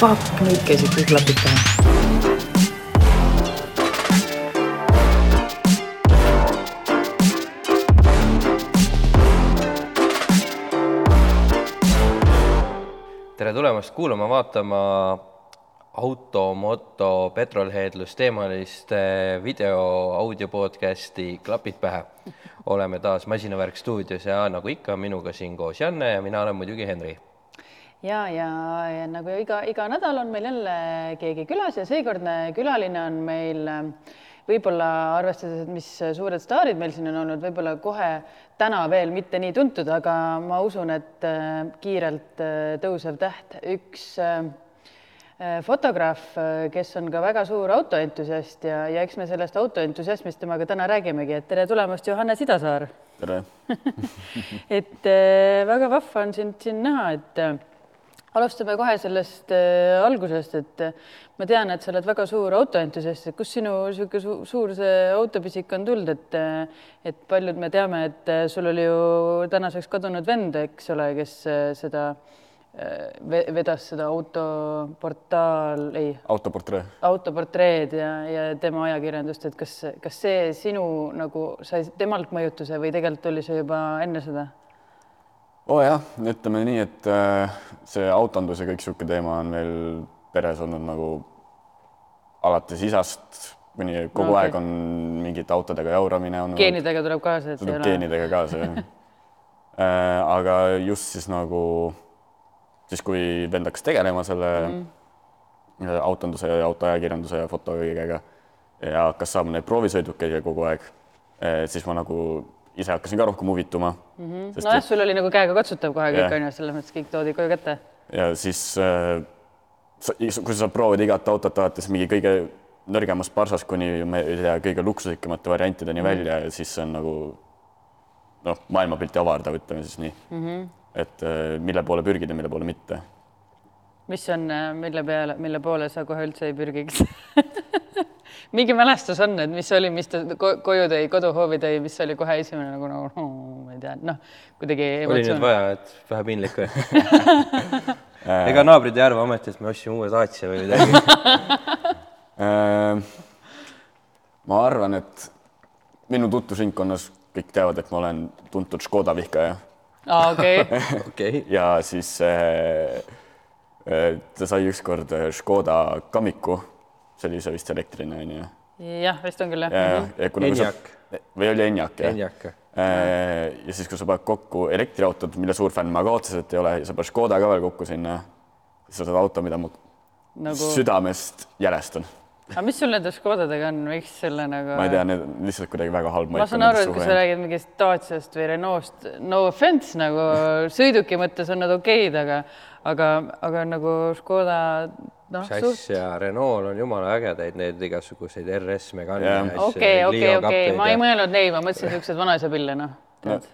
fuck, nüüd käisid kõik klapid pähe. tere tulemast kuulama, vaatama auto, moto, petrolheadlus teemalist video, audio podcasti Klapid pähe. oleme taas Masinavärk stuudios ja nagu ikka, minuga siin koos Janne ja mina olen muidugi Henri. Ja, ja, ja nagu iga, iga nädal on meil jälle keegi külas ja seekordne külaline on meil äh, võib-olla arvestades, et mis suured staarid meil siin on olnud, võib-olla kohe täna veel mitte nii tuntud, aga ma usun, et äh, kiirelt äh, tõusev täht, üks fotograaf, kes on ka väga suur autoentusiast ja, ja eks me sellest autoentusiasmist temaga täna räägimegi, et tere tulemast, Johannes Idasaar. tere! et väga vahva on sind siin näha, et alustame kohe sellest äh, algusest, et äh, ma tean, et sa oled väga suur autoentusiast, et kust sinu niisugune su suur see autopisik on tulnud, et äh, et paljud me teame, et äh, sul oli ju tänaseks kadunud vend, eks ole, kes äh, seda äh, ve- vedas seda autoportaal, ei, autoportree. autoportreed ja, ja tema ajakirjandust, et kas, kas see sinu nagu sai temalt mõjutuse või tegelikult oli see juba enne seda? Oo oh jah, ütleme nii, et äh, see autondus ja kõik niisugune teema on meil peres olnud nagu alates isast kuni kogu No okei. aeg on mingite autodega jauramine olnud. geenidega tuleb kaasa, et see tuleb geenidega kaasa jah äh, aga just siis nagu siis, kui vend hakkas tegelema selle mm -hmm. autonduse ja autoajakirjanduse ja foto kõigega ja hakkas saama neid proovisõidukeid ja kogu aeg, siis ma nagu ise hakkasin ka rohkem huvituma mm. -hmm. nojah, sul oli nagu käega katsutav kohe kõik onju, selles mõttes kõik toodi koju kätte. ja siis äh, kui sa saad proovida igat autot alates mingi kõige nõrgemast parsast kuni ma ei tea, kõige luksuslikumate variantideni mm -hmm. välja ja siis see on nagu noh, maailmapilti avardav, ütleme siis nii mm. -hmm. et äh, mille poole pürgida mille poole mitte. Mis on, mille peale, mille poole sa kohe üldse ei pürgiks mingi mälestus on, et mis oli, mis ta ko koju tõi, koduhoovi tõi, mis oli kohe esimene nagu nagu no, ma ei tea, noh kuidagi oli nüüd emotsioon. vaja, et vähe piinlik või ega naabrid ei arva ometi, et me ostsime uue Dacia või midagi. Äh, ma arvan, et minu tutvusringkonnas kõik teavad, et ma olen tuntud Škoda vihkaja. Okei, okei, ja siis äh, äh, ta sai ükskord äh, Škoda Kamiku, see oli see vist elektriline onju. jah, vist on küll jah ja, ja,. ja, Enyaq. või oli Enyaq jah? Enyaq. Äh, ja siis, kui sa paned kokku elektriautot, mille suur fänn ma ka otseselt ei ole, ja sa paned Škoda ka veel kokku sinna, siis sa saad auto, mida ma nagu, südamest jälestan. Aga mis sul nende Škodadega on, miks selle nagu ma ei tea, need on lihtsalt kuidagi väga halb ma saan aru, et kui sa räägid mingist Daciast või Renault'st, no offense nagu sõiduki mõttes on nad okeid, aga aga, aga nagu Škoda noh, suht asja, Renault on jumala ägedaid neid igasuguseid RS Megane ja asju, okei, okei, okei, ma ei ja- mõelnud neid, ma mõtlesin niisuguseid vanaisapille, noh. tead.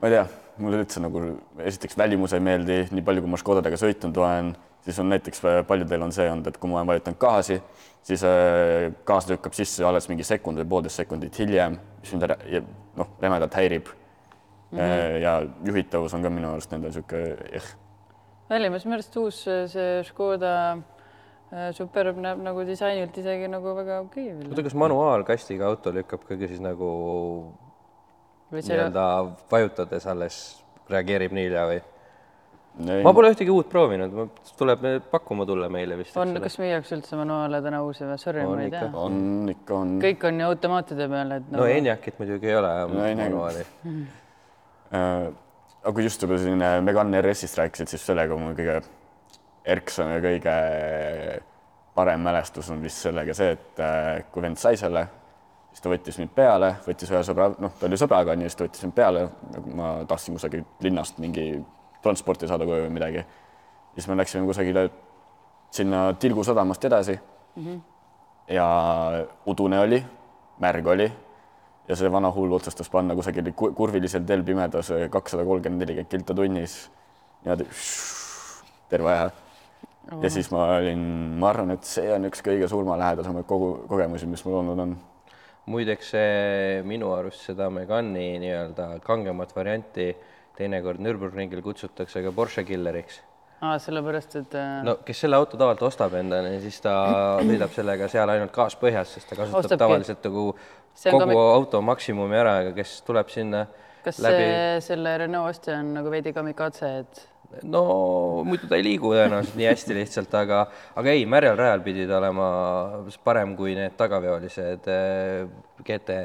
ma ei tea, mulle üldse nagu esiteks välimus ei meeldi, nii palju, kui ma Škodadega sõitnud olen, siis on näiteks paljudel on see olnud, et kui ma olen vajutanud gaasi, siis äh, gaas lükkab sisse alles mingi sekund või poolteist sekundit hiljem, mis mind noh, rämedalt häirib mm. -hmm. ja juhitavus on ka minu arust nendel niisugune eh, Välimus, minu arust uus äh, see Škoda äh, Superb näeb nagu disainilt isegi nagu väga okei okay oota, kas manuaalkastiga auto lükkab ka siis nagu nii-öelda vajutades alles reageerib nii hilja või? Ei, ma pole ühtegi uut proovinud, tuleb pakkuma tulla meile vist. on, kas müüakse üldse manuaale täna uusi või? Sorry, On ma ei ikka. tea. on ikka on kõik on ju automaatide peal, et no Enyaqit muidugi ei ole No ei, manuaali. äh, aga kui just juba selline Megane RS-ist rääkisid, siis sellega mul kõige erksam ja kõige parem mälestus on vist sellega see, et äh, kui vend sai selle, siis ta võttis mind peale, võttis ühe sõbra, noh, ta oli sõbraga, nii siis ta võttis mind peale, ma tahtsin kusagilt linnast mingi transporti saada koju või midagi. siis me läksime kusagile sinna Tilgu sadamast edasi mm. -hmm. ja udune oli, märg oli ja see vana hull otsustas panna kusagil ku- kurvilisel teel pimedas kakssada kolmkümmend, nelikümmend kilta tunnis niimoodi terve aja. ja siis ma olin, ma arvan, et see on üks kõige surmalähedasemaid kogu kogemusi, mis mul olnud on. muideks minu arust seda Megani nii-öelda kangemat varianti teinekord Nürburgringil kutsutakse ka Porsche killeriks aa, sellepärast, et äh, no kes selle auto tavaliselt ostab endale, siis ta sõidab sellega seal ainult gaas põhjas, sest ta kasutab Ostabki. tavaliselt nagu kogu ka auto maksimumi ära, aga kes tuleb sinna kas läbi see, selle Renault ostja on nagu veidi kamikatse, et no muidu ta ei liigu tõenäoliselt nii hästi lihtsalt, aga, aga ei, märjal rajal pidi ta olema parem kui need tagaveolised eh, GT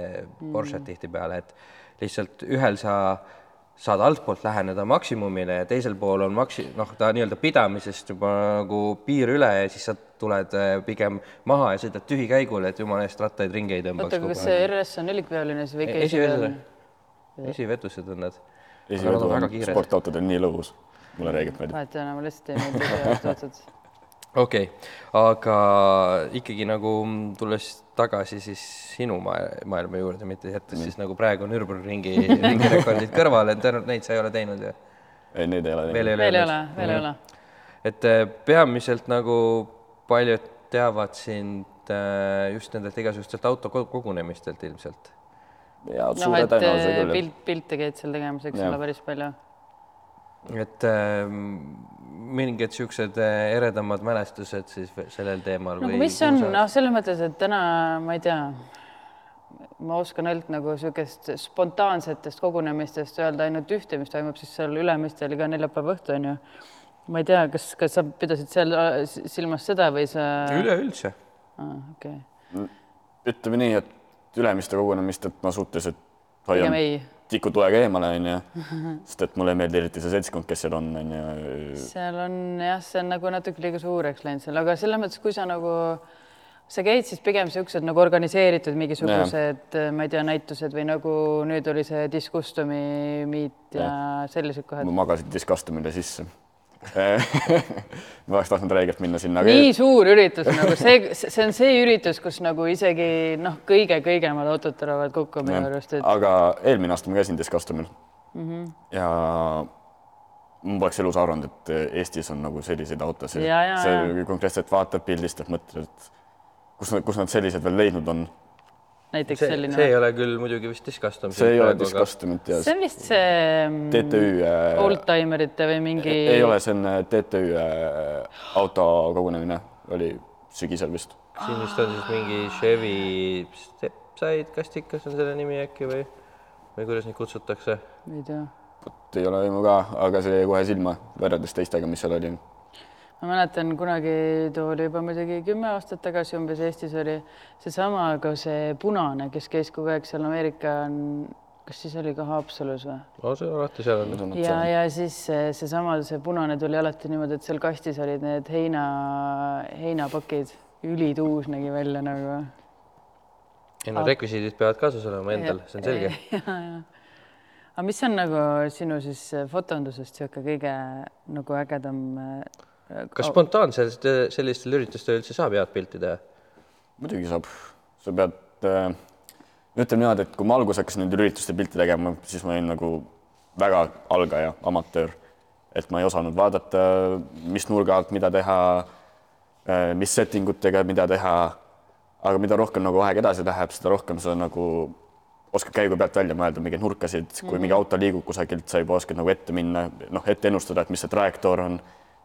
Porsche'd tihtipeale, et lihtsalt ühel sa saad altpoolt läheneda maksimumile ja teisel pool on maksi-, noh, ta nii-öelda pidamisest juba nagu piir üle ja siis sa tuled eh, pigem maha ja sõidad tühikäigul, et jumala eest rattaid ringi ei tõmbaks oota, aga kas see. RS on nelikveoline siis või ikka esiveoline, esivetused on need. esivedu väga on kiired. sportautodel nii lõbus, mulle reeglilt meeldib. vahet ei ole, ma lihtsalt ei meeldi otsad. okei okay., aga ikkagi nagu tulles tagasi siis sinu maa- maailma juurde, mitte jättes siis nagu praegu Nürburgringi ringirekordid kõrvale, et ainult neid sa ei ole teinud ju. ei, neid ei ole veel ei teinud. ole. veel ei ole, veel ei ole. et eh, peamiselt nagu paljud teavad sind eh, just nendelt igasugustelt autokogunemistelt ilmselt. ja noh, suure et tõenäosusega küll. pilt, pilte käid seal tegemas, eks ole, päris palju. Et eh, mingid niisugused eh, eredamad mälestused siis sellel teemal nagu mis on, noh, selles mõttes, et täna ma ei tea, ma oskan ainult nagu niisugust spontaansetest kogunemistest öelda ainult ühte, mis toimub siis seal Ülemistel iga neljapäeva õhtu onju. ma ei tea, kas, kas sa pidasid seal äh, silmas seda või sa? üleüldse. okei, ütleme nii, et Ülemiste kogunemistelt ma suhteliselt pigem hoian ei. tikutulega eemale onju, sest et mulle ei meeldi eriti see seltskond, kes seal on onju. seal on jah, see on nagu natuke liiga suureks läinud seal, aga selles mõttes, kui sa nagu, sa käid siis pigem siuksed nagu organiseeritud mingisugused, ma ei tea, näitused või nagu nüüd oli see Discustumi miit ja sellised kohad. ma magasin Discustumile sisse ma oleks tahtnud räigelt minna sinna. nii suur üritus nagu see, see on see üritus, kus nagu isegi noh, kõige-kõigemad autod tulevad kokku minu arust, et aga eelmine aasta ma käisin Discustumil mm -hmm. ja ma poleks elus arvanud, et Eestis on nagu selliseid autosid. See konkreetselt vaatab, pildistab, mõtled, et kus nad, kus nad sellised veel leidnud on. Näiteks see, selline see ei ole küll muidugi vist Discustom. see ei ole Discustumit ja see on vist see mm, TTÜ äh, oldtimerite või mingi ei ole, see on äh, TTÜ äh, autokogunemine, oli sügisel vist. siin vist on siis mingi Chevy Stepside kastikas on selle nimi äkki või, või kuidas neid kutsutakse? ei tea vot ei ole aimu ka, aga see jäi kohe silma võrreldes teistega, mis seal oli. Ma mäletan kunagi, too oli juba muidugi kümme aastat tagasi umbes Eestis oli seesama, aga see punane, kes käis kogu aeg seal Ameerika, kas siis oli ka Haapsalus või? no see alati seal on. ja, ja siis see- seesama, see punane tuli alati niimoodi, et seal kastis olid need heina, heinapakid, ülituus nägi välja nagu. ei no rekvisiidid peavad kaasas olema endal, see on selge. aga mis on nagu sinu siis fotondusest niisugune kõige nagu ägedam kas spontaanselt eh, sellistel üritustel üldse saab head pilti teha? muidugi saab, sa pead äh,, ütleme niimoodi, et kui ma alguses hakkasin nende ürituste pilte tegema, siis ma olin nagu väga algaja, amatöör. et ma ei osanud vaadata, mis nurga alt mida teha, mis setting utega mida teha. aga mida rohkem nagu aeg edasi läheb, seda rohkem sa nagu oskad käigu pealt välja mõelda mingeid nurkasid, kui mm -hmm. mingi auto liigub kusagilt, sa juba oskad nagu ette minna, noh, ette ennustada, et mis see trajektoor on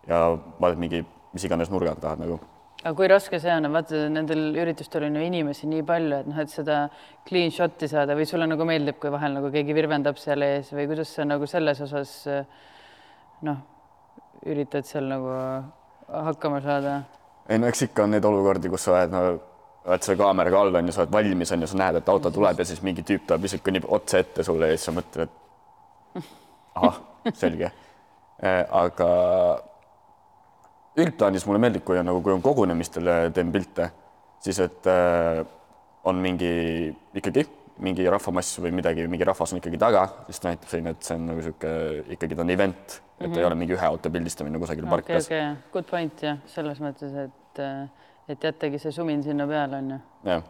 ja vaatad mingi mis iganes nurga tahad nagu aga kui raske see on, vaata nendel üritustel on ju inimesi nii palju, et noh, et seda clean shot'i saada või sulle nagu meeldib, kui vahel nagu keegi virvendab seal ees või kuidas sa nagu selles osas noh, üritad seal nagu hakkama saada? ei no eks ikka on neid olukordi, kus sa oled no oled selle kaameraga all on ju, sa oled valmis on ju, sa näed, et auto tuleb ja siis mingi tüüp tuleb lihtsalt kõnnib otse ette sulle ja siis sa mõtled, et ahah, selge. aga üldplaanis mulle meeldib, kui on nagu, kui on kogunemistel teen pilte, siis et äh, on mingi ikkagi mingi rahvamass või midagi, mingi rahvas on ikkagi taga, siis ta näitab selline, et see on nagu niisugune ikkagi ta on event, et mm -hmm. ei ole mingi ühe auto pildistamine kusagil okei, parklas okei, good point jah, selles mõttes, et et jättagi see sumin sinna peale on ju. jah,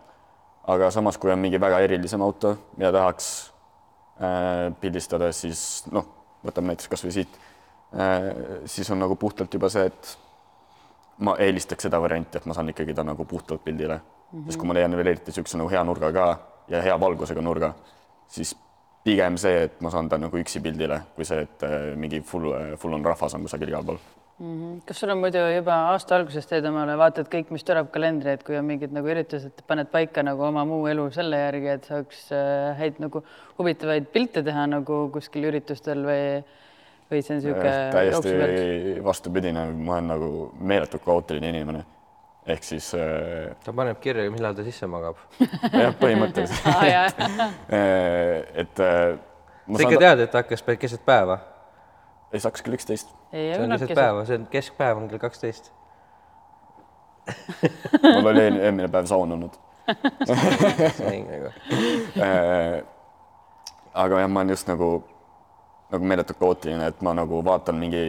aga samas, kui on mingi väga erilisem auto, mida tahaks äh, pildistada, siis noh, võtame näiteks kasvõi siit äh,, siis on nagu puhtalt juba see, et ma eelistaks seda varianti, et ma saan ikkagi ta nagu puhtalt pildile mm, -hmm. sest kui ma leian veel eriti niisuguse nagu hea nurga ka ja hea valgusega nurga, siis pigem see, et ma saan ta nagu üksi pildile, kui see, et äh, mingi full, full on rahvas on kusagil igal pool. kas sul on muidu juba aasta algusest teed omale, vaatad kõik, mis tuleb kalendri, et kui on mingid nagu üritused, paned paika nagu oma muu elu selle järgi, et saaks äh, häid nagu huvitavaid pilte teha nagu kuskil üritustel või, või see on niisugune täiesti vastupidine, ma olen nagu meeletult kaootiline inimene. ehk siis äh, ta paneb kirja, millal ta sisse magab. jah, põhimõtteliselt et äh, sa ikka tead, et ta hakkas keset päeva? ei, see hakkas kell üksteist. see on keset päeva, see on keskpäev on kell kaksteist mul oli eelmine päev saun olnud nagu. Äh, aga jah, ma olen just nagu, nagu meeletult kaootiline, et ma nagu vaatan mingi,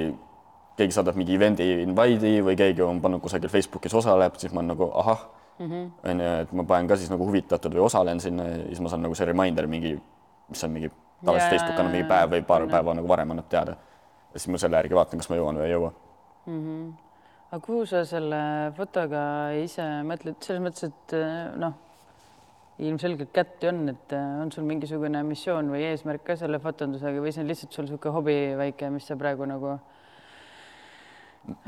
keegi saadab mingi event'i invite'i või keegi on pannud kusagil Facebookis osaleb, siis ma nagu ahah, onju, et ma panen ka siis nagu huvitatud või osalen sinna ja siis ma saan nagu see reminder mingi, mis on mingi, tavaliselt Facebook annab mingi päev või paar päeva nagu varem annab teada. ja siis ma selle järgi vaatan, kas ma jõuan või ei jõua mm. -hmm. aga kuhu sa selle fotoga ise mõtled, selles mõttes, et noh, ilmselgelt kätte on, et on sul mingisugune missioon või eesmärk ka selle fotondusega või see on lihtsalt sul niisugune hobi väike, mis sa praegu nagu?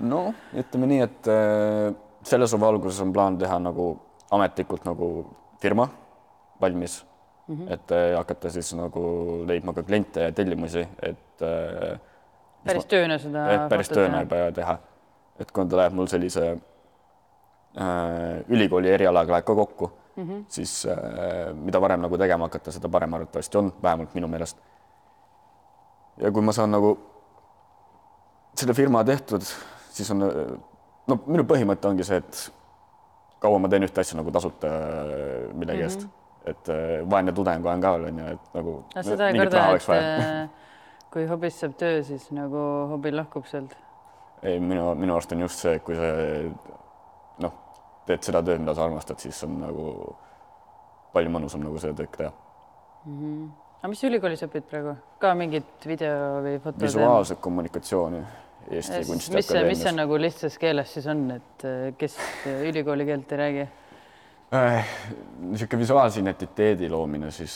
no ütleme nii, et äh, selles valguses on plaan teha nagu ametlikult nagu firma valmis mm, -hmm. et äh, hakata siis nagu leidma ka kliente ja tellimusi, et äh, päris tööna seda. päris tööna juba teha, et kui ta läheb mul sellise äh, ülikooli erialaga läheb ka kokku mm, -hmm. siis äh, mida varem nagu tegema hakata, seda parem arvatavasti on, vähemalt minu meelest. ja kui ma saan nagu selle firma tehtud, siis on, no minu põhimõte ongi see, et kaua ma teen ühte asja nagu tasuta millegi eest mm, -hmm. et äh, vaene tudeng olen ka veel onju, et nagu. seda ei karda, et äh, kui hobist saab töö, siis nagu hobi lahkub sealt? ei, minu, minu arust on just see, kui sa noh, teed seda tööd, mida sa armastad, siis on nagu palju mõnusam nagu seda tööd teha mm. -hmm. aga mis ülikoolis õpid praegu, ka mingit video või foto? visuaalset kommunikatsiooni Eesti Kunstiakadeemias. mis see, mis see nagu lihtsas keeles siis on, et kes ülikooli keelt ei räägi äh,? niisugune visuaalse identiteedi loomine siis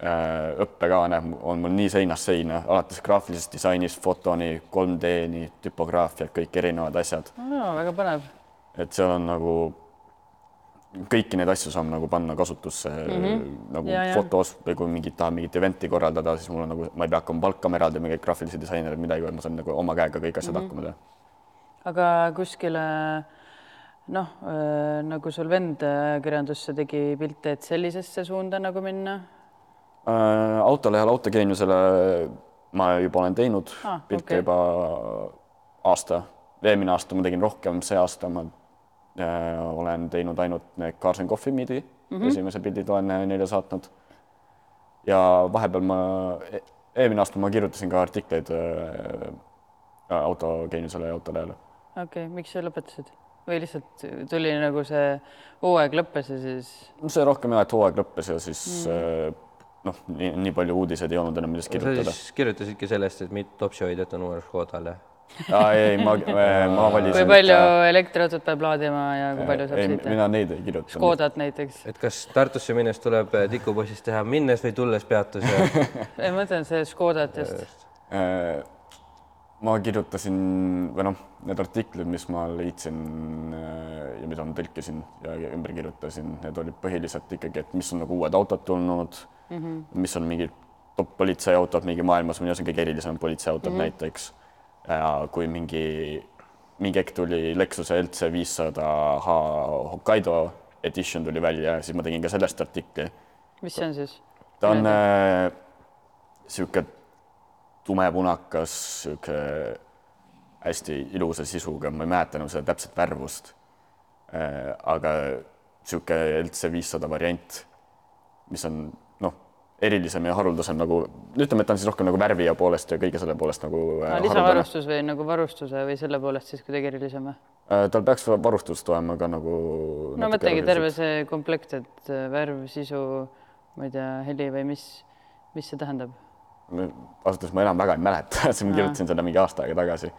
äh, õppekava on mul nii seinast seina, alates graafilisest disainist, fotoni, 3D-ni, tüpograafiat, kõik erinevad asjad no,. väga põnev. et seal on nagu kõiki neid asju saab nagu panna kasutusse mm -hmm. nagu ja, fotos või kui mingit tahab mingit event'i korraldada, siis mul on nagu, ma ei pea hakkama palkama eraldi mingeid graafilisi disainereid, midagi, vaid ma saan nagu oma käega kõik asjad mm -hmm. hakkama teha. aga kuskile noh äh,, nagu sul vend ajakirjandusse tegi pilte, et sellisesse suunda nagu minna äh,? autolehel Autogeeniusele ma juba olen teinud ah, pilte okay. juba aasta, eelmine aasta ma tegin rohkem, see aasta ma Äh, olen teinud ainult need Carson Coffee Meet'i mm -hmm. esimese pildid olen neile saatnud. ja vahepeal ma, e-, eelmine aasta ma kirjutasin ka artikleid äh, autogeeniusele ja autolehele. okei okay,, miks sa lõpetasid või lihtsalt tuli nagu see hooaeg lõppes ja siis? see rohkem jah, et hooaeg lõppes ja siis mm. noh, nii, nii palju uudiseid ei olnud enam, millest kirjutada. kirjutasidki sellest, et mitu top-show'i töötab Uues Škodale aa ei, ma, ma valisin. kui palju elektriautot peab laadima ja kui palju saab ei, sõita? mina neid ei kirjutanud. Škodat näiteks. et kas Tartusse minnes tuleb eh, tikubussist teha minnes või tulles peatus ja... ei, ma mõtlen see Škodat just. Äh, ma kirjutasin või noh, need artiklid, mis ma leidsin äh, ja mida ma tõlkisin ja ümber kirjutasin, need olid põhiliselt ikkagi, et mis on nagu uued autod tulnud mm, -hmm. mis on mingid top politseiautod mingi maailmas, arust on kõige erilisemad politseiautod mm -hmm. näiteks kui mingi, mingi hetk tuli Lexuse LC viissada H Hokkaido edition tuli välja, siis ma tegin ka sellest artikli. mis see on siis? ta on niisugune äh, tumepunakas, niisugune hästi ilusa sisuga, ma ei mäleta enam seda täpset värvust äh,. aga niisugune LC viissada variant, mis on erilisem ja haruldasem nagu ütleme, et ta on siis rohkem nagu värvi ja poolest ja kõige selle poolest nagu no,. lisavarustus või nagu varustuse või selle poolest siis kuidagi erilisem või? Äh, tal peaks varustust olema ka nagu. no mõtlegi terve see komplekt, et äh, värv, sisu, ma ei tea, heli või mis, mis see tähendab? ausalt öeldes ma enam väga ei mäleta, siis ma kirjutasin seda mingi aasta aega tagasi.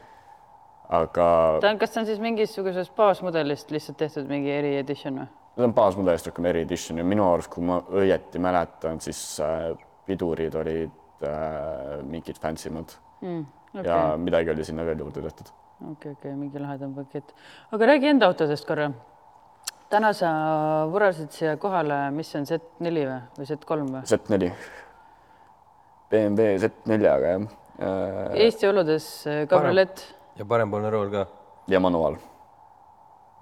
aga. ta on, kas ta on siis mingisugusest baasmudelist lihtsalt tehtud mingi eri edition või? Need on baasmudelist rohkem eri-edition ja minu arust, kui ma õieti mäletan, siis äh, pidurid olid äh, mingid fancy mad mm, okay. ja midagi oli sinna veel juurde tehtud. okei okay,, okei okay,, mingi lahedam pakett. aga räägi enda autodest korra. täna sa vurasid siia kohale, mis on Z4 või, või Z3 või? Z4. BMW Z4-ga jah. Eesti oludes kabriolett. ja parempoolne rool ka. ja manuaal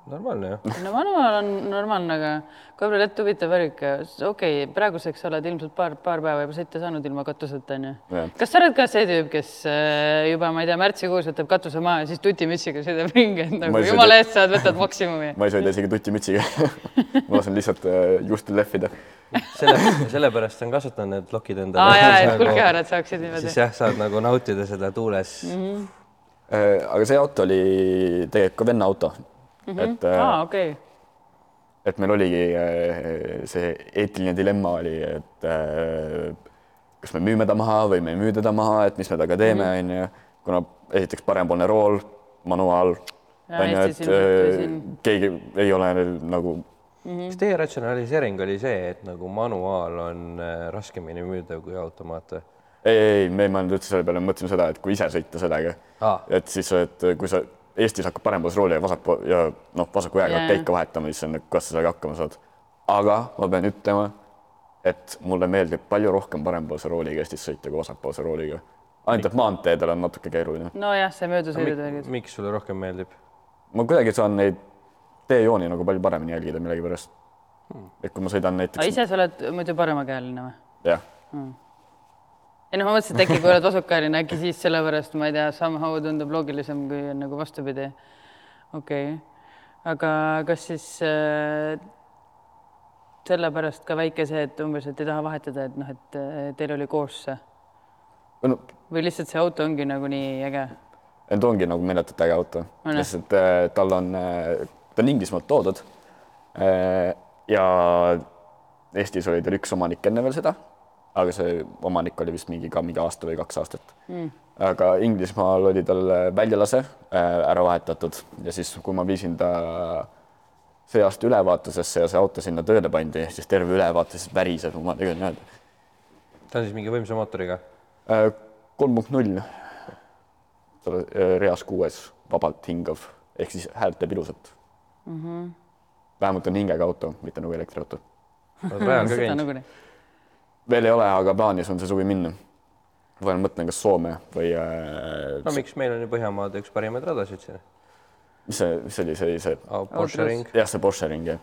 normaalne ju. no manuaal on normaalne, aga kabriolett huvitav värk. okei okay,, praeguseks oled ilmselt paar, paar päeva juba sõita saanud ilma katuseta, onju. kas sa oled ka see tüüp, kes äh, juba, ma ei tea, märtsikuus võtab katuse maha ja siis tutimütsiga sõidab ringi, et nagu jumala eest saad, võtad maksimumi? ma ei sõida isegi tutimütsiga ma lasen lihtsalt äh, juustu lehvida selle, sellepärast on kasutanud need lokid endale. aa jaa, et kulgkehaarad saaksid niimoodi. siis jah, saad nagu nautida seda tuules mm. -hmm. aga see auto oli tegelikult ka venna auto mm. -hmm. et ah,, okei okay. et meil oligi äh, see eetiline dilemma oli, et äh, kas me müüme ta maha või me ei müü teda maha, et mis me temaga teeme, mhm. onju. kuna esiteks parempoolne rool, manuaal, onju, et keegi ei ole nagu Mm -hmm. kas teie ratsionaliseering oli see, et nagu manuaal on raskemini müüdav kui automaat või? ei, ei, me ei mõelnud üldse selle peale, mõtlesime seda, et kui ise sõita sellega ah., et siis, et kui sa Eestis hakkab parempoolse rooli ja vasak ja noh, vasaku jääga yeah. käika vahetama, siis on, kas sa sellega hakkama saad. aga ma pean ütlema, et mulle meeldib palju rohkem parempoolse rooliga Eestis sõita kui vasakpoolse rooliga. ainult, et maanteedel on natuke keeruline. nojah, see möödasõidud. miks sulle rohkem meeldib? ma kuidagi saan neid teejooni nagu palju paremini jälgida millegipärast hmm.. et kui ma sõidan näiteks. ise sa oled muidu paremakäeline või? jah hmm ei noh, ma mõtlesin, et äkki kui oled vasakkäeline, äkki siis sellepärast, ma ei tea, somehow tundub loogilisem, kui on nagu vastupidi. okei okay., aga kas siis äh, sellepärast ka väike see, et umbes, et ei taha vahetada, et noh, et teil oli koos see no,? või lihtsalt see auto ongi nagu nii äge? ta ongi nagu meeletult äge auto, lihtsalt äh, tal on äh,, ta on Inglismaalt toodud äh,. ja Eestis oli tal üks omanik enne veel seda aga see omanik oli vist mingi ka mingi aasta või kaks aastat mm.. aga Inglismaal oli tal väljalase äh, ära vahetatud ja siis, kui ma viisin ta see aasta ülevaatusesse ja see auto sinna tööle pandi, siis terve ülevaatus väriseb, ma tegin öelda. ta on siis mingi võimsa mootoriga? Äh, kolm punkt null. tal äh, reas kuues vabalt hingav ehk siis häält teeb ilusat mm. -hmm. vähemalt on hingega auto, mitte nagu elektriauto. oled rajal ka käinud? Veel ei ole, aga plaanis on see suvi minna. vahel mõtlen, kas Soome või äh,. no miks, meil on ju Põhjamaade üks parimaid radasid siin. mis see, mis see oli, see oli see oh,? Porsche ring. jah, see Porsche ring jah.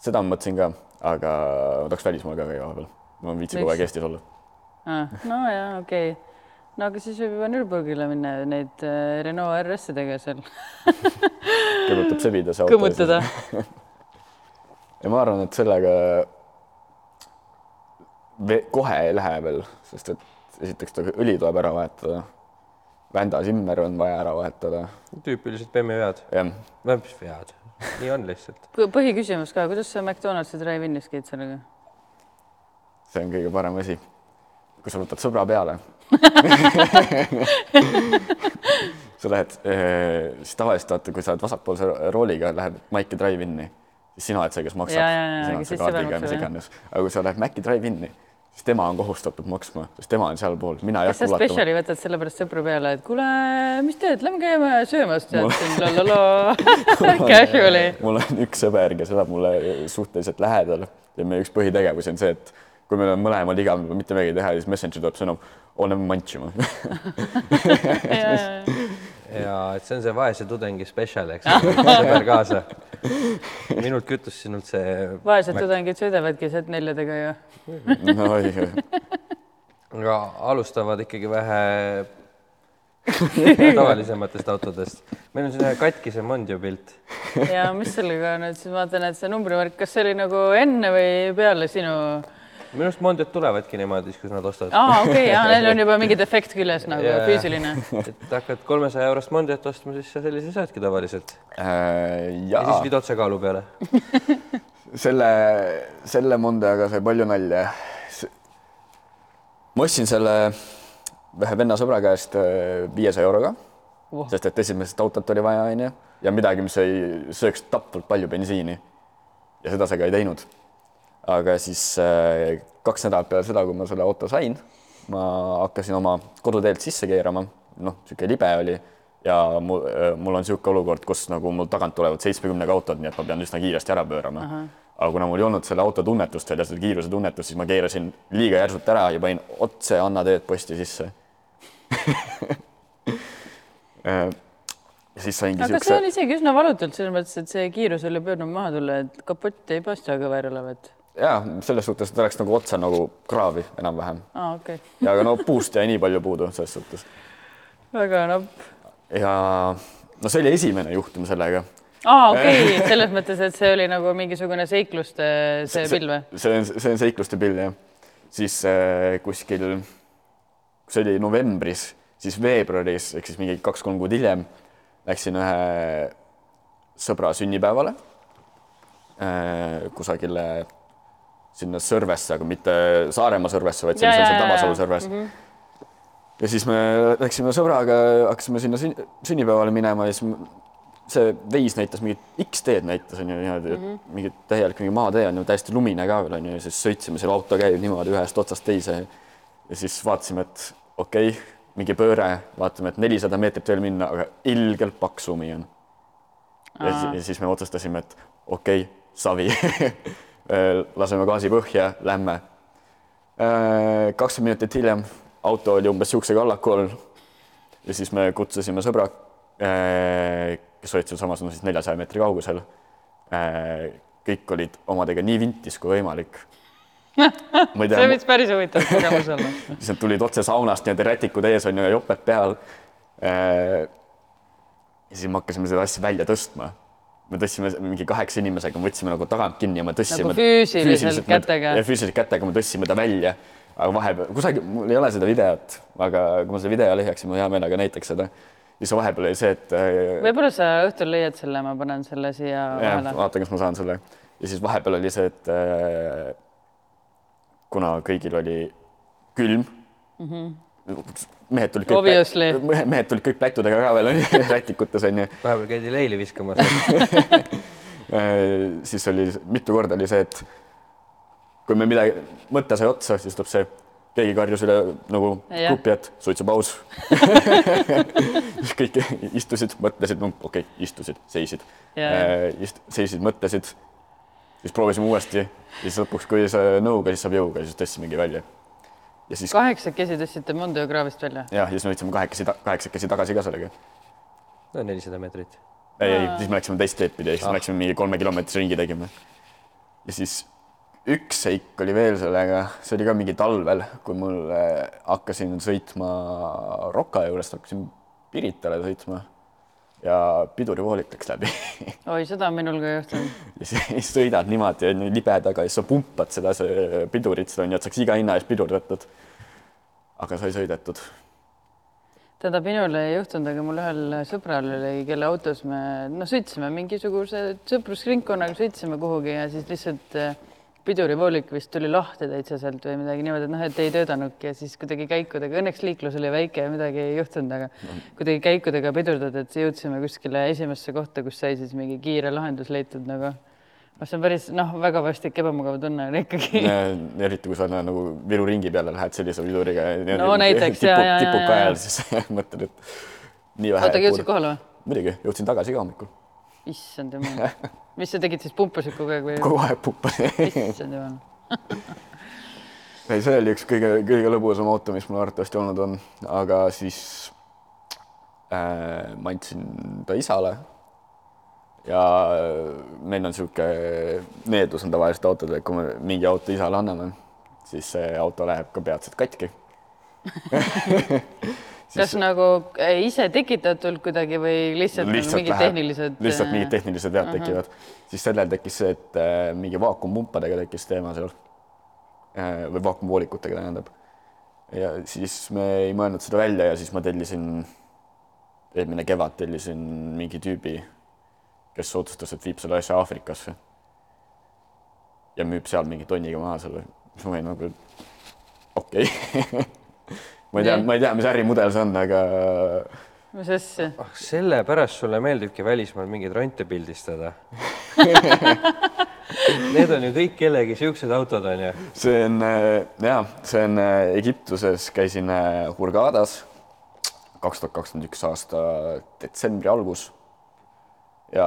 seda ma mõtlesin ka, aga ma tahaks välismaal ka käia vahepeal. ma viitsin kogu aeg Eestis olla ah,. no ja okei okay no aga siis võib juba Nürburgrile minna neid äh, Renault RS-e tegema seal kõigutab sebida see auto. kõmmutada ja ma arvan, et sellega kohe ei lähe veel, sest et esiteks ta õli tuleb ära vahetada. Vända Simmer on vaja ära vahetada. tüüpilised BMW vead. jah. mis vead, nii on lihtsalt. põhiküsimus ka, kuidas sa McDonaldsi drive-in'is käid sellega? see on kõige parem asi. kui sa võtad sõbra peale sa lähed, eh, siis tavaliselt vaata, kui sa oled vasakpoolse rooliga, lähed Maiki drive-in'i, siis sina oled see, kes maksab. sina oled see kaardiga, mis iganes. aga kui sa lähed Maci drive-in'i siis tema on kohustatud maksma, sest tema on sealpool, mina ei hakka ulatama. spetsiali võtad sellepärast sõpru peale, et kuule, mis teed, lähme käime söömas tead siin, casual'i. mul on üks sõber, kes elab mulle suhteliselt lähedal ja meie üks põhitegevusi on see, et kui meil on mõlemal igav mitte midagi teha, siis Messenger tuleb sõnum, oleme mantsima ja et see on see vaese tudengi spetsial, eks sõber kaasa. minult kütus, sinult see. vaesed tudengid sõidavadki Z4-dega ju no ei. aga alustavad ikkagi vähe tavalisematest autodest. meil on selline katkise Mondio pilt. ja mis sellega nüüd siis vaatan, et see numbrimärk, kas see oli nagu enne või peale sinu minu arust Mondiod tulevadki niimoodi, siis kui nad ostavad. aa, okei okay,, neil on juba mingi defekt küljes nagu yeah. füüsiline. et hakkad kolmesaja eurost Mondiot ostma, siis sa sellise saadki tavaliselt äh,. ja siis viid otse kaalu peale selle, selle Mondiaga sai palju nalja. ma ostsin selle ühe venna sõbra käest äh, viiesaja euroga oh., sest et esimesest autot oli vaja, onju, ja midagi, mis ei sööks tapvalt palju bensiini. ja seda see ka ei teinud aga siis äh, kaks nädalat peale seda, kui ma selle auto sain, ma hakkasin oma koduteelt sisse keerama, noh, niisugune libe oli, ja mul, mul on niisugune olukord, kus nagu mul tagant tulevad seitsmekümnega autod, nii et ma pean üsna kiiresti ära pöörama. aga kuna mul ei olnud selle auto tunnetust veel ja seda kiiruse tunnetust, siis ma keerasin liiga järsult ära ja panin otse Anna teed posti sisse ja siis saingi aga see on isegi üsna valutult selles mõttes, et see kiirus oli pöördunud maha tulla, et kapott ei paista kõver olevat. Ja selles suhtes, ta läks nagu otse nagu kraavi enam-vähem okei okay. ja aga no puust jäi nii palju puudu selles suhtes väga napp. ja no see oli esimene juhtum sellega. aa, okei selles mõttes, et see oli nagu mingisugune seikluste see pill või? see on, see on seikluste pill jah. siis äh, kuskil, see oli novembris, siis veebruaris ehk siis mingi kaks-kolm kuud hiljem läksin ühe sõbra sünnipäevale äh, kusagile sinna Sõrvesse, aga mitte Saaremaa Sõrvesse, vaid Ja, ja, sellisesse ja, Tabasalu. Sõrves mm. -hmm. ja siis me läksime sõbraga, hakkasime sinna sünni, sünnipäevale minema ja siis see veis näitas mingit X-teed näitas onju niimoodi mm, -hmm. mingit täielik mingi maatee on ju täiesti lumine ka veel onju ja siis sõitsime, seal auto käib niimoodi ühest otsast teise. ja siis vaatasime, et okei okay, mingi pööre, vaatame, et nelisada meetrit veel minna, aga ilgelt paks lumi on. ja, ja siis me otsustasime, et okei okay,, savi laseme gaasi põhja, lähme. kakskümmend minutit hiljem auto oli umbes siukse kallaku all. ja siis me kutsusime sõbra, kes olid sealsamas, no siis neljasaja meetri kaugusel. kõik olid omadega nii vintis kui võimalik. ma ei see tea, võiks päris huvitav kogemus olla. siis nad tulid otse saunast nii-öelda rätikud ees on ju ja joped peal. ja siis me hakkasime seda asja välja tõstma. Me tõstsime mingi kaheksa inimesega, me võtsime nagu tagant kinni ja me tõstsime. Nagu füüsiliselt me- kätega? ja füüsiliselt kätega me tõstsime ta välja. aga vahepeal, kusagil, mul ei ole seda videot, aga kui ma selle video leiaksin, ma hea meelega näitaks seda. siis vahepeal oli see, et äh, võib-olla sa õhtul leiad selle, ma panen selle siia vahele. vaata, kas ma saan selle. ja siis vahepeal oli see, et äh, kuna kõigil oli külm mm. -hmm. Mehed tulid kõik, mehed, tulid kõik plätudega ka veel onju, rätikutes onju. vahepeal käidi leili viskamas. siis oli mitu korda oli see, et kui me midagi, mõte sai otsa, siis tuleb see, keegi karjus üle nagu grupi, et suitsupaus siis kõik istusid, mõtlesid, no okei okay,, istusid, seisid Jaa. Ist, seisid, mõtlesid siis proovisime uuesti ja siis lõpuks, kui see nõuga, siis saab jõuga, siis tõstsimegi välja. Ja siis kaheksakesi tõstsite Mondeo kraavist välja? jah, ja siis me võtsime kahekesi, kaheksakesi tagasi ka sellega. no nelisada meetrit. ei, ei, siis me läksime teist teed pidi, siis Ah. me läksime mingi kolme kilomeetrise ringi tegime. ja siis üks seik oli veel sellega, see oli ka mingi talvel, kui mul äh, hakkasin sõitma Roka juurest, hakkasin Piritale sõitma ja pidurivoolik läks läbi oi, seda on minul ka juhtunud. ja siis sõidad niimoodi onju libedaga ja siis sa pumpad seda see pidurit, seda onju, et saaks iga hinna eest pidurdatud. aga sai sõidetud. tähendab, minul ei juhtunud, aga mul ühel sõbral oli, kelle autos me noh, sõitsime mingisuguse sõprusringkonnaga, sõitsime kuhugi ja siis lihtsalt eh, pidurivoolik vist tuli lahti täitsa sealt või midagi niimoodi, et noh, et ei töötanudki ja siis kuidagi käikudega, õnneks liiklus oli väike ja midagi ei juhtunud, aga kuidagi käikudega pidurdada, et jõudsime kuskile esimesse kohta, kus sai siis mingi kiire lahendus leitud nagu. noh, see on päris noh, väga vastik ebamugav tunne on ikkagi. eriti kui sa nagu Viru ringi peale lähed sellise piduriga. No näiteks, ja, ja, ja, tipub ka ja. ajal, siis mõtled, et nii vähe. oota, jõudsid kohale või? muidugi, jõudsin tagasi ka hommikul, issand jumal, mis sa tegid siis, pumpasid kogu aeg või? kogu aeg pupasin. issand jumal. ei, see oli üks kõige, kõige lõbusam auto, mis mul arvatavasti olnud on, aga siis äh, ma andsin ta isale. ja meil on niisugune needus on tavaliselt autodel, kui me mingi auto isale anname, siis see auto läheb ka peatselt katki. kas nagu eh, ise tekitatult kuidagi või lihtsalt, lihtsalt mingid läheb- tehnilised? lihtsalt mingid tehnilised vead tekivad, siis sellel tekkis see, et äh, mingi vaakumpumpadega tekkis teema seal äh, või vaakumvoolikutega tähendab. ja siis me ei mõelnud seda välja ja siis ma tellisin, eelmine kevad tellisin mingi tüübi, kes otsustas, et viib selle asja Aafrikasse. ja müüb seal mingi tonniga maha selle, siis ma olin nagu okei okay. ma ei tea, ma ei tea, mis ärimudel see on, aga mis asja? ah, sellepärast sulle meeldibki välismaal mingeid ronte pildistada Need on ju kõik kellegi siuksed autod on ju. see on äh, ja see on äh, Egiptuses käisin äh, Hurgadas kaks tuhat kakskümmend üks aasta detsembri algus. ja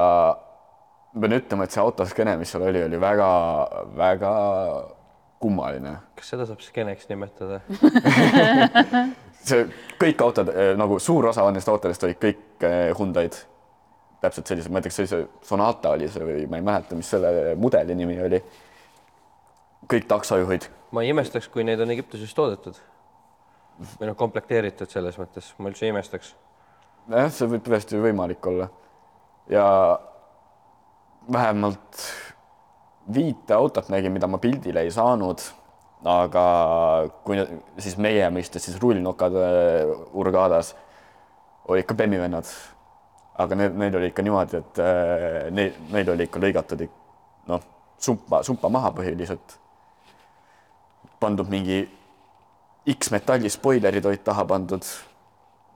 ma pean ütlema, et see autoskeene, mis seal oli, oli väga-väga kummaline. kas seda saab skeeneks nimetada see kõik autod nagu suur osa nendest autodest olid kõik Hyundai'd täpselt sellised, ma ütleks sellise Sonata oli see või ma ei mäleta, mis selle mudeli nimi oli. kõik taksojuhid. ma ei imestaks, kui neid on Egiptuses toodetud või noh, komplekteeritud selles mõttes, ma üldse ei imestaks. jah, see võib tõesti võimalik olla. ja vähemalt viite autot nägin, mida ma pildile ei saanud. aga kui siis meie mõistes siis rullnokad Urgadas olid ka Bemmi vennad. aga need, neil oli ikka niimoodi, et äh, neil, neil oli ikka lõigatud noh, sumpa, sumpa maha põhiliselt. pandud mingi X-metalli spoilerid olid taha pandud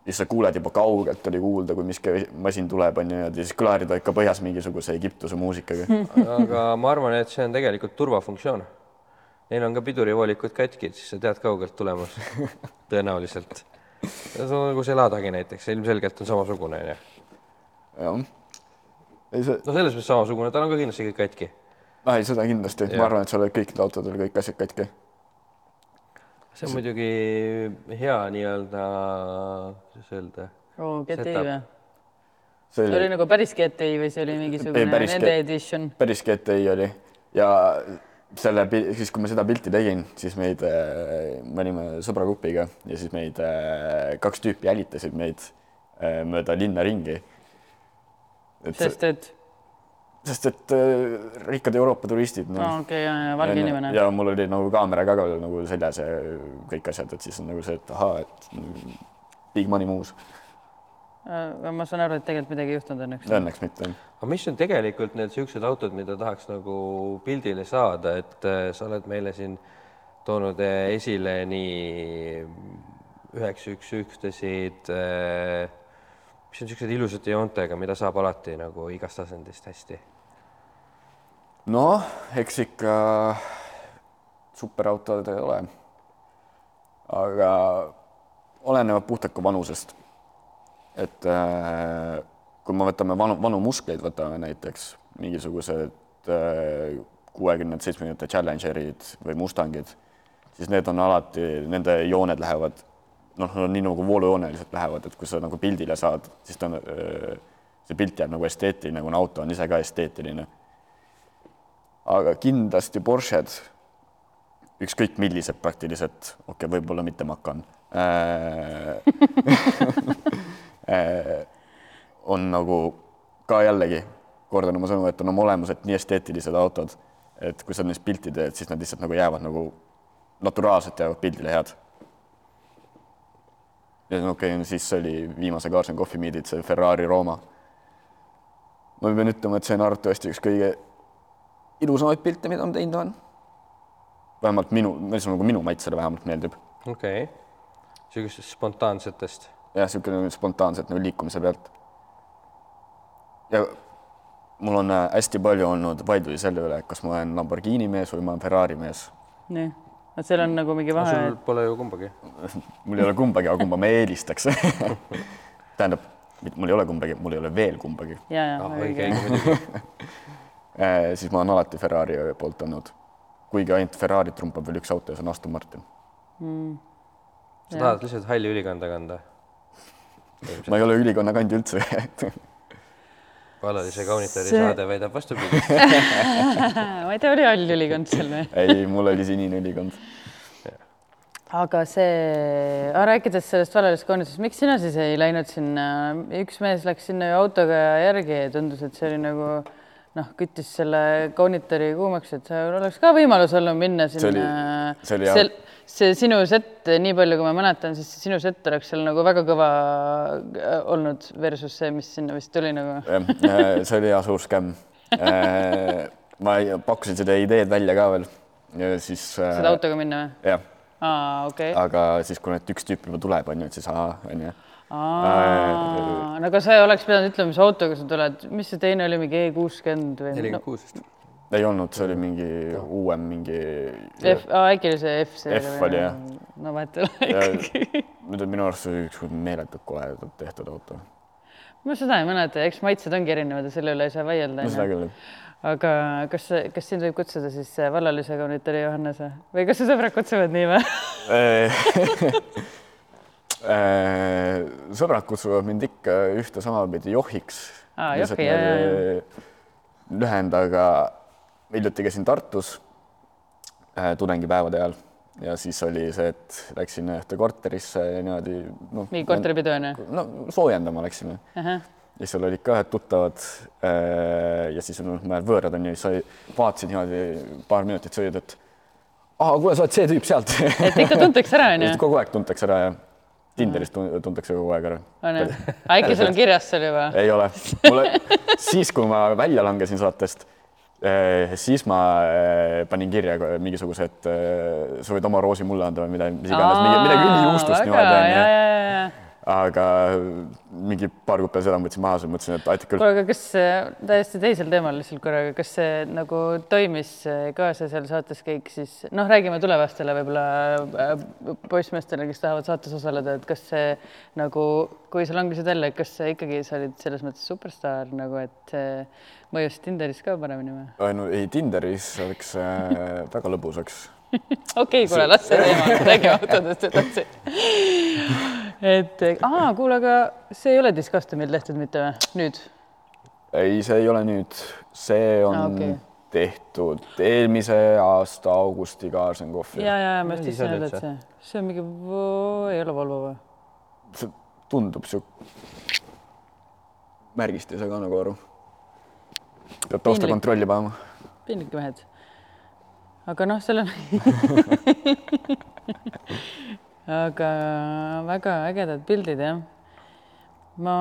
siis sa kuuled juba kaugelt oli kuulda, kui miski masin tuleb, on ju, ja siis kõlarid olid ka põhjas mingisuguse Egiptuse muusikaga. aga ma arvan, et see on tegelikult turvafunktsioon. Neil on ka pidurivoolikud katki, et siis sa tead kaugelt tulemas tõenäoliselt. nagu see Ladagi näiteks, ilmselgelt on samasugune, onju. jah. see. no selles mõttes samasugune, tal on ka kindlasti kõik katki. ah ei, seda kindlasti, ma arvan, et seal olid kõikidel autodel kõik asjad katki see on muidugi hea nii-öelda, kuidas öelda oh,. GTI või? see oli, oli nagu päris GTI või see oli mingisugune ei, nende edition? päris GTI oli ja selle, siis kui ma seda pilti tegin, siis meid, äh, me olime sõbragrupiga ja siis meid äh, kaks tüüpi jälitasid meid äh, mööda linna ringi. sest et? Sest et äh, rikkad Euroopa turistid no.. okei okay,, valge inimene. ja mul oli nagu kaamera ka nagu seljas ja kõik asjad, et siis on nagu see, et ahaa, et big money moves. Äh, ma saan aru, et tegelikult midagi ei juhtunud õnneks. Õnneks mitte. aga mis on tegelikult need niisugused autod, mida tahaks nagu pildile saada, et äh, sa oled meile siin toonud äh, esile nii üheksa üks ükstesid äh, mis on niisugused ilusate joontega, mida saab alati nagu igast asendist hästi noh, eks ikka superautod ei ole. aga olenevad puhtalt ka vanusest. et äh, kui me võtame vanu, vanu muskleid, võtame näiteks mingisugused äh, kuuekümnendate, seitsmekümnendate Challengerid või Mustangid, siis need on alati, nende jooned lähevad noh, nii nagu voolujoonelised lähevad, et kui sa nagu pildile saad, siis ta on, see pilt jääb nagu esteetiline, kuna auto on ise ka esteetiline aga kindlasti Porsched, ükskõik millised praktiliselt, okei okay,, võib-olla mitte Macan äh, äh, on nagu ka jällegi, kordan oma sõnu, et on oma olemuselt nii esteetilised autod, et kui sa neist pilti teed, siis nad lihtsalt nagu jäävad nagu naturaalselt jäävad pildile head. Ja okei okay,, siis oli viimase Cars and Coffee Meet'id, see Ferrari Rooma. ma pean ütlema, et see on arvatavasti üks kõige ilusamaid pilte, mida ma teinud olen. vähemalt minu, nagu minu maitsele vähemalt meeldib. okei okay., niisugustest spontaansetest. jah, niisugune spontaanselt nagu liikumise pealt. ja mul on äh, hästi palju olnud vaidlusi selle üle, kas ma olen Lamborghini mees või ma olen Ferrari mees. nii, et seal on nagu mingi vahe. sul pole ju kumbagi mul ei ole kumbagi, aga kumba ma eelistaks tähendab, mul ei ole kumbagi, mul ei ole veel kumbagi. ja, ja ah, õige, õige Äh, siis ma olen alati Ferrari poolt olnud. kuigi ainult Ferrari trumpab veel üks auto ja see on Aston Martin mm.. sa tahad lihtsalt halli ülikonda kanda? ma ei ole ülikonna kandi üldse Alalise kaunitari see... saade väidab vastupidi ma ei tea, oli hall ülikond seal või? ei, mul oli sinine ülikond. aga see, rääkides sellest valelist kaunitusest, miks sina siis ei läinud sinna, üks mees läks sinna ju autoga järgi ja tundus, et see oli nagu noh, küttis selle kaunitori kuumaks, et oleks ka võimalus olnud minna sinna. see oli, see oli hea. See sinu sett, nii palju kui ma mäletan, siis sinu sett oleks seal nagu väga kõva äh, olnud versus see, mis sinna vist tuli nagu. jah, äh, see oli hea suur skämm. Äh, ma pakkusin seda ideed välja ka veel ja siis. seda autoga minna või? jah. aa, okei okay.. aga siis, kui need üks tüüp juba tuleb, on ju, et siis aa, on ju no aga sa oleks pidanud ütlema, mis autoga sa tuled, mis see teine oli, mingi E kuuskümmend või? nelikümmend kuus vist. Ei olnud, see oli mingi uuem mingi. F, äkki oli see F. F oli jah. no vahet ei ole ikkagi. muidu minu arust see oli üks meeletult koledalt tehtud auto. ma seda ei mäleta, eks maitsed ongi erinevad ja selle üle ei saa vaielda. no seda küll. aga kas, kas sind võib kutsuda siis vallalise kaunitari Johannes või kas su sõbrad kutsuvad nii või sõbrad kutsuvad mind ikka ühte samapidi johiks. lühend, aga hiljuti käisin Tartus äh, tudengipäevade ajal ja siis oli see, et läksin ühte korterisse niimoodi noh. mingi korteripidu on ju? no soojendama läksime uh. -huh. ja seal olid ka ühed tuttavad äh, ja siis noh, mõned võõrad on ju, siis oli, vaatasid niimoodi paar minutit sõid, et aa, kuule, sa oled see tüüp sealt. et ikka tuntakse ära on ju? kogu aeg tuntakse ära ja Tinderis tuntakse kogu aeg ära. on ju? äkki sul on kirjas seal juba? ei ole. mulle siis, kui ma välja langesin saatest siis ma eh, panin kirja mingisuguse, et eh, sa võid oma roosi mulle anda või midagi, mis iganes, midagi ülijuustust niimoodi onju aga mingi paar kuud peale seda võtsin maha, siis mõtlesin, et aitab küll. kuule, aga kas täiesti teisel teemal lihtsalt korraga, kas see nagu toimis ka see seal saates kõik siis noh, räägime tulevastele võib-olla poissmeestele, kes tahavad saates osaleda, et kas see nagu, kui sa langesid välja, kas see ikkagi sa olid selles mõttes superstaar nagu, et mõjus Tinderis ka paremini või? no ei, Tinderis oleks äh, väga lõbus, eks okei okay,, kuule, las see teema, räägime autodest edasi. Et aa, kuule, aga see ei ole Discustomil tehtud mitte või, nüüd? ei, see ei ole nüüd, see on ah, okay. tehtud eelmise aasta augustiga Arsenkohvi. ja, ja, ja ma just tahtsin öelda, et see, see on mingi, ei ole Volvo või? see tundub sihuke, märgist ei saa ka nagu aru peab taustakontrolli panema. piinlik mehed. aga noh, seal on aga väga ägedad pildid jah. ma,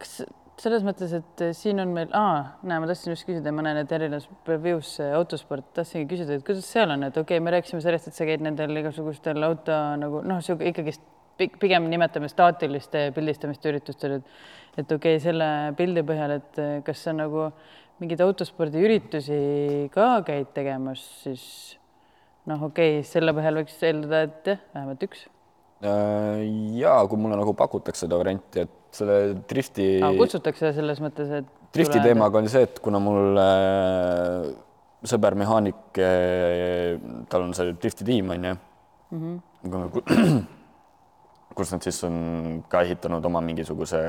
kas selles mõttes, et siin on meil, näe, ma tahtsin just küsida, ma näen, et erinev review's autosport, tahtsingi küsida, et kuidas seal on, et okei okay,, me rääkisime sellest, et sa käid nendel igasugustel auto nagu noh, sihuke ikkagist pigem nimetame staatiliste pildistamiste üritustel, et et okei okay,, selle pildi põhjal, et kas sa nagu mingeid autospordiüritusi ka käid tegemas, siis noh, okei okay,, selle põhjal võiks eeldada, et jah, vähemalt üks. Äh, ja kui mulle nagu pakutakse seda varianti, et selle drifti ah,. kutsutakse selles mõttes, et. drifti teemaga on see, et kuna mul äh, sõber mehaanik, äh, tal on see drifti tiim on ju mm. -hmm. kus nad siis on ka ehitanud oma mingisuguse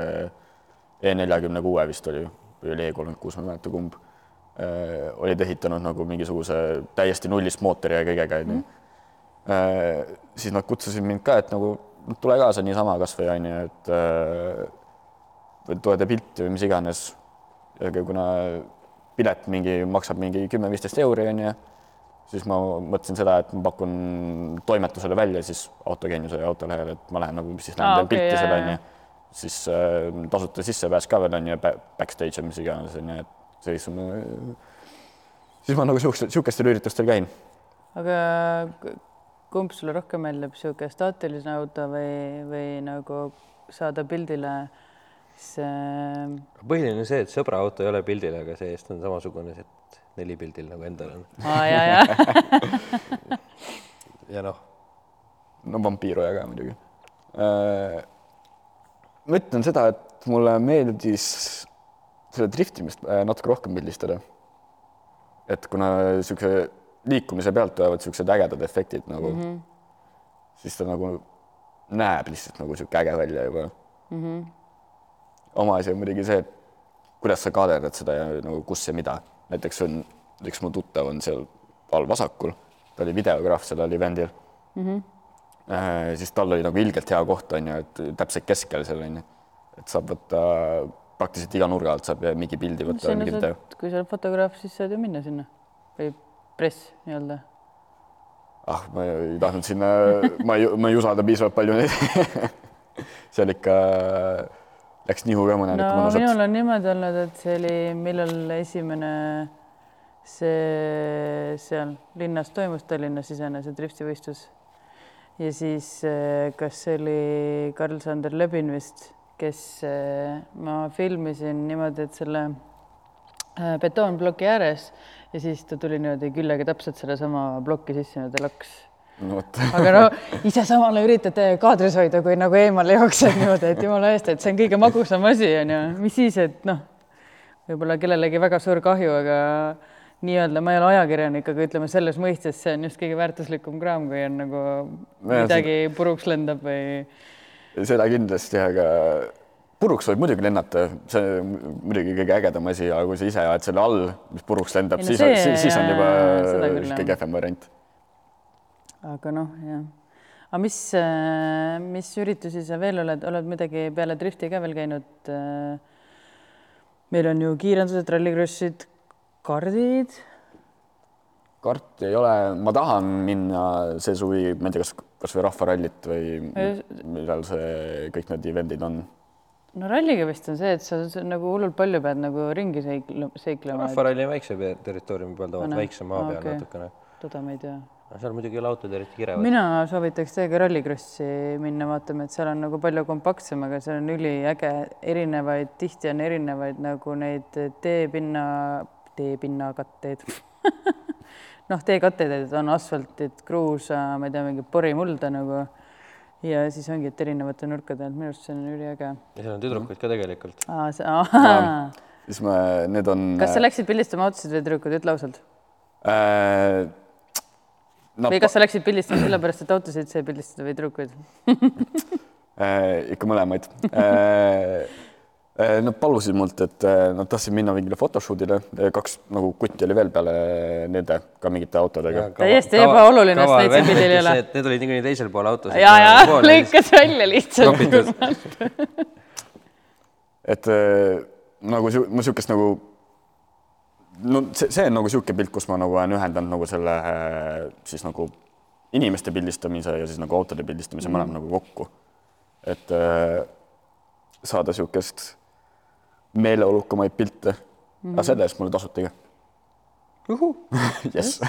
E neljakümne kuue vist oli või oli E kolmkümmend kuus, ma ei mäleta, kumb olid ehitanud nagu mingisuguse täiesti nullist mootori ja kõigega onju mm. äh,. siis nad kutsusid mind ka, et nagu tule kaasa niisama kasvõi onju, et äh, tule tee pilti või mis iganes. kuna pilet mingi maksab mingi kümme-viisteist euri onju, siis ma mõtlesin seda, et ma pakun toimetusele välja siis autogeeniuse autolehele, et ma lähen nagu siis lähen teen okay, pilti seal onju siis äh, tasuta sissepääs ka veel on ju, backstage ja mis iganes on ju, et siis on, siis ma nagu siukestel, siukestel üritustel käin. aga kumb sulle rohkem meeldib, sihuke staatiline auto või, või nagu saada pildile see? põhiline on see, et sõbra auto ei ole pildil, aga see-eest on samasugune, et neli pildil nagu endal on. aa, ja, ja. ja noh. no vampiiroja ka muidugi äh, ma ütlen seda, et mulle meeldis seda driftimist äh, natuke rohkem pildistada. et kuna niisuguse liikumise pealt tulevad niisugused ägedad efektid nagu mm, -hmm. siis ta nagu näeb lihtsalt nagu niisugune äge välja juba mm. -hmm. oma asi on muidugi see, kuidas sa kaaderdad seda ja nagu kus ja mida. näiteks on, üks mu tuttav on seal all vasakul, ta oli videograaf sellel event'il mm. -hmm äh,, siis tal oli nagu ilgelt hea koht, on ju, et täpselt keskel seal on ju, et saab võtta praktiliselt iga nurga alt saab mingi pildi võtta. kui sa oled fotograaf, siis saad ju minna sinna või press nii-öelda. ah, ma ei tahtnud sinna, ma ei, ma ei usalda piisavalt palju neid seal ikka läks nihu ka mõnel no, minul on niimoodi olnud, et see oli, millal esimene see seal linnas toimus, Tallinnas sisene see driftivõistlus ja siis eh, kas see oli Karl-Sander Lebin vist, kes eh, ma filmisin niimoodi, et selle eh, betoonploki ääres ja siis ta tuli niimoodi küljega täpselt sellesama plokki sisse, niimoodi laks. No aga no ise samale üritate kaadris hoida, kui nagu eemale jooksed niimoodi, et jumala eest, et see on kõige magusam asi onju, mis siis, et noh, võib-olla kellelegi väga suur kahju, aga nii-öelda ma ei ole ajakirjanik, aga ütleme selles mõistes see on just kõige väärtuslikum kraam, kui on nagu midagi puruks lendab või seda kindlasti, aga puruks võib muidugi lennata, see muidugi kõige ägedam asi, aga kui sa ise oled selle all, mis puruks lendab, no siis siis, siis on juba kõige kehvem variant. aga noh, jah. aga mis, mis üritusi sa veel oled, oled midagi peale drifti ka veel käinud? meil on ju kiirendused, rallikrossid, kardid karti ei ole, ma tahan minna see suvi, ma ei tea, kas, kasvõi rahvarallit või millal see kõik need event'id on. no ralliga vist on see, et sa sa nagu hullult palju pead nagu ringi seikle- seiklema. rahvaralli on väikse territooriumi peal tavaliselt, On, väiksem maa peal okei. natukene. toda ma ei tea. seal muidugi ei ole autod eriti kirevad. mina soovitaks teiega rallikrossi minna vaatama, et seal on nagu palju kompaktsem, aga seal on üliäge, erinevaid, tihti on erinevaid nagu neid teepinna, teepinnakatteid noh, teekatteid, et on asfaltid, kruusa, ma ei tea, mingit porimulda nagu ja siis ongi, et erinevate nurkade alt, minu arust see on üliäge. ja seal on tüdrukuid ka tegelikult. siis me, need on. kas sa läksid pildistama autosid või tüdrukuid, ütle ausalt äh,? Nad või kas sa läksid pildistama sellepärast, et autosid sai pildistada või tüdrukuid? äh, ikka mõlemaid äh,. Äh, Nad palusid mult, et äh, nad tahtsid minna mingile photoshoot'ile, kaks nagu kutti oli veel peale nende ka mingite autodega. Täiesti ebaoluline, sest neid siin pildil ei ole. Need olid niikuinii teisel pool autos. ja, ja lõikas välja lihtsalt. et nagu ma niisugust nagu no see, see on nagu niisugune pilt, kus ma nagu olen ühendanud nagu selle siis nagu inimeste pildistamise ja siis nagu autode pildistamise mm mõlemad nagu kokku. et saada niisugust meeleolukamaid pilte mm, -hmm. aga selle eest mulle tasuti ka. jess.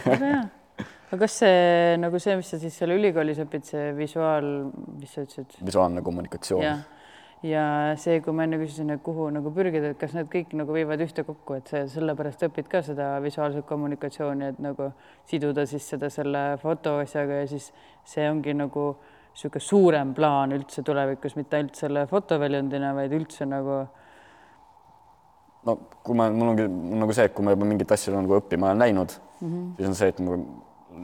aga kas see nagu see, mis sa siis seal ülikoolis õpid, see visuaal, mis sa ütlesid? visuaalne kommunikatsioon jah, ja see, kui ma enne küsisin, et kuhu nagu pürgida, et kas need kõik nagu viivad ühte kokku, et sa sellepärast õpid ka seda visuaalset kommunikatsiooni, et nagu siduda siis seda selle fotoasjaga ja siis see ongi nagu niisugune suurem plaan üldse tulevikus, mitte ainult selle fotoväljundina, vaid üldse nagu no kui ma, mul ongi mul nagu see, et kui ma juba mingit asja nagu õppima olen läinud mm. -hmm. siis on see, et mul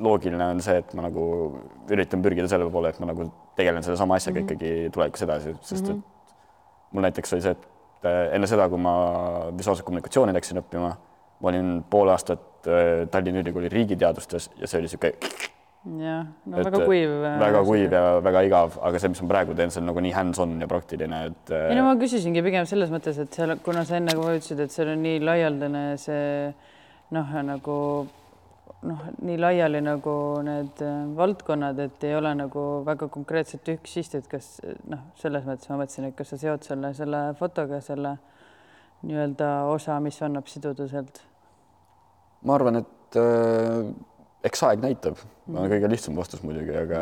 loogiline on see, et ma nagu üritan pürgida selle poole, et ma nagu tegelen sellesama asjaga mm -hmm. ikkagi tulevikus edasi, sest Mhm. et mul näiteks oli see, et äh, enne seda, kui ma visuaalset kommunikatsiooni läksin õppima, ma olin pool aastat äh, Tallinna Ülikooli riigiteadustes ja see oli niisugune jah, no et, väga kuiv. väga kuiv ja väga igav, aga see, mis ma praegu teen, see on nagu nii hands-on ja praktiline, et äh, ei no ma küsisingi pigem selles mõttes, et seal, kuna sa enne ka ütlesid, et seal on nii laialdane see noh, nagu noh, nii laiali nagu need äh, valdkonnad, et ei ole nagu väga konkreetset üksist, et kas noh, selles mõttes ma mõtlesin, et kas sa seod selle, selle fotoga selle nii-öelda osa, mis annab siduda sealt. ma arvan, et äh, eks aeg näitab on kõige lihtsam vastus muidugi, aga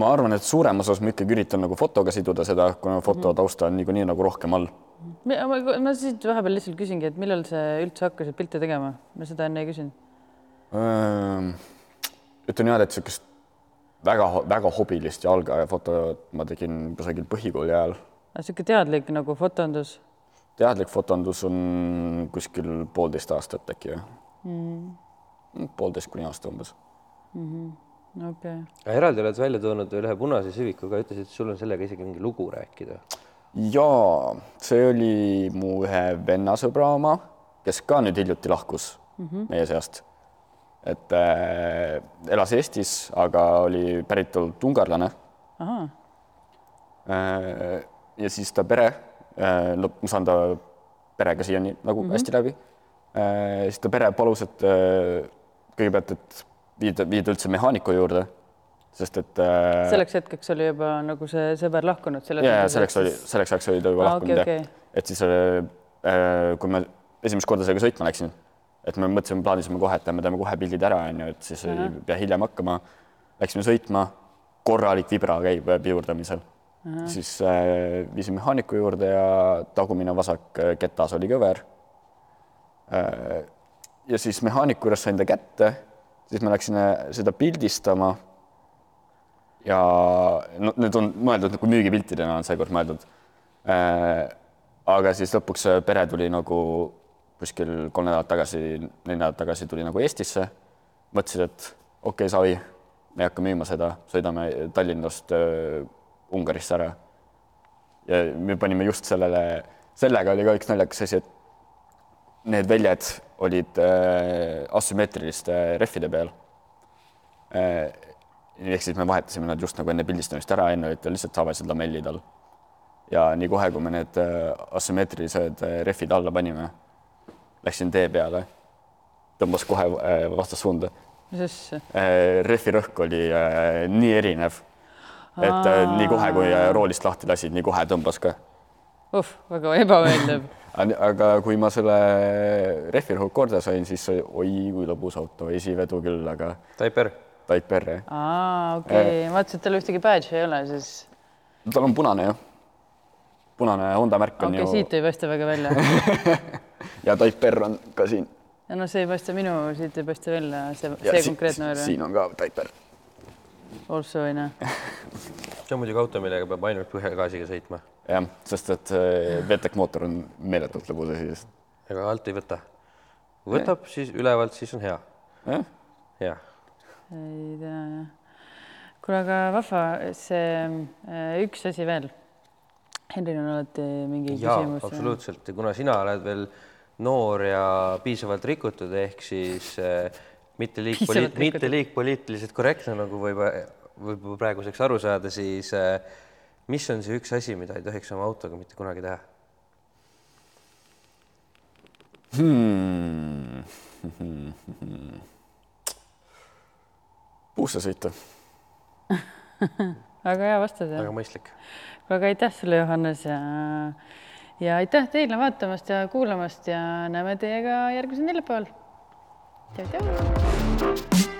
ma arvan, et suurem osas ma ikkagi üritan nagu fotoga siduda seda, kuna fototausta on niikuinii nagu rohkem all. ma, ma, ma siit vahepeal lihtsalt küsingi, et millal sa üldse hakkasid pilte tegema, ma seda enne ei küsinud. ütlen niimoodi, et niisugust väga-väga hobilist ja algajafotot ma tegin kusagil põhikooli ajal. niisugune teadlik nagu fotondus teadlik fotondus on kuskil poolteist aastat äkki või mm.? Poolteist kuni aasta umbes. okei okay.. eraldi oled välja toonud ühe punase Civikuga, ütlesid, et sul on sellega isegi mingi lugu rääkida. jaa, see oli mu ühe vennasõbra oma, kes ka nüüd hiljuti lahkus mm -hmm. meie seast. et äh, elas Eestis, aga oli päritolult ungarlane äh,. ja siis ta pere äh,, no ma saan ta perega siiani nagu mm -hmm. hästi läbi äh,. siis ta pere palus, et äh, kõigepealt, et viida, viida üldse mehaaniku juurde, sest et äh, selleks hetkeks oli juba nagu see sõber lahkunud. ja, ja selleks oli, selleks ajaks oli ta juba Aa, lahkunud okei, jah okei. et siis äh, kui ma esimest korda sellega sõitma läksin, et me mõtlesime, plaanisime kohe, et me teeme kohe pildid ära, onju, et siis ei pea hiljem hakkama. Läksime sõitma, korralik vibra käib äh, pidurdamisel. siis äh, viisin mehaaniku juurde ja tagumine vasak äh, ketas oli kõver äh,. Ja siis mehaaniku juures sain ta kätte, siis ma läksin äh, seda pildistama. ja no need on mõeldud nagu müügipiltidena on seekord mõeldud äh,. aga siis lõpuks pere tuli nagu kuskil kolm nädalat tagasi, neli nädalat tagasi tuli nagu Eestisse. mõtlesid, et okei okay,, savi, me ei hakka müüma seda, sõidame Tallinnast äh, Ungarisse ära. ja me panime just sellele, sellega oli ka üks naljakas asi, et need väljad olid äh, asümmeetriliste rehvide peal äh,. ehk siis me vahetasime nad just nagu enne pildistamist ära, enne olid tal lihtsalt tavalised lamellid all. ja nii kohe, kui me need äh, asümmeetrilised äh, rehvid alla panime, läksin tee peale, tõmbas kohe äh, vastassuunda äh,. rehvi rõhk oli äh, nii erinev, et äh, nii kohe, kui äh, roolist lahti lasid, nii kohe tõmbas ka uh, väga ebameeldiv aga kui ma selle rehvirõhu korda sain, siis oi kui lõbus auto, esivedu küll, aga Taiper, Taiper jah. aa, okei okay., ma mõtlesin, et tal ühtegi badge'i ei ole, siis tal on punane jah. punane Honda märk on okei okay,, ju siit ei paista väga välja. ja Taiper on ka siin. ja no see ei paista minu, siit ei paista välja see, see si- konkreetne värv. siin on ka Taiper. also onju. see on muidugi auto, millega peab ainult põhjagaasiga sõitma, jah, sest et äh, VTEC mootor on meeletult lõbus asi, sest ega alt ei võta. võtab, siis ülevalt, siis on hea. jah, jah, ei tea jah. kuule, aga vahva, see äh, üks asi veel. Henril on alati mingi jaa, küsimus. absoluutselt ja kuna sina oled veel noor ja piisavalt rikutud, ehk siis äh, mitte liig mitte liig poliitiliselt korrektne, nagu võib, võib praeguseks aru saada, siis äh, mis on see üks asi, mida ei tohiks oma autoga mitte kunagi teha? hmm. puusse sõita. väga hea vastus väga. mõistlik. aga aitäh sulle, Johannes ja ja aitäh teile vaatamast ja kuulamast ja näeme teiega järgmisel neljapäeval. tšau-tšau.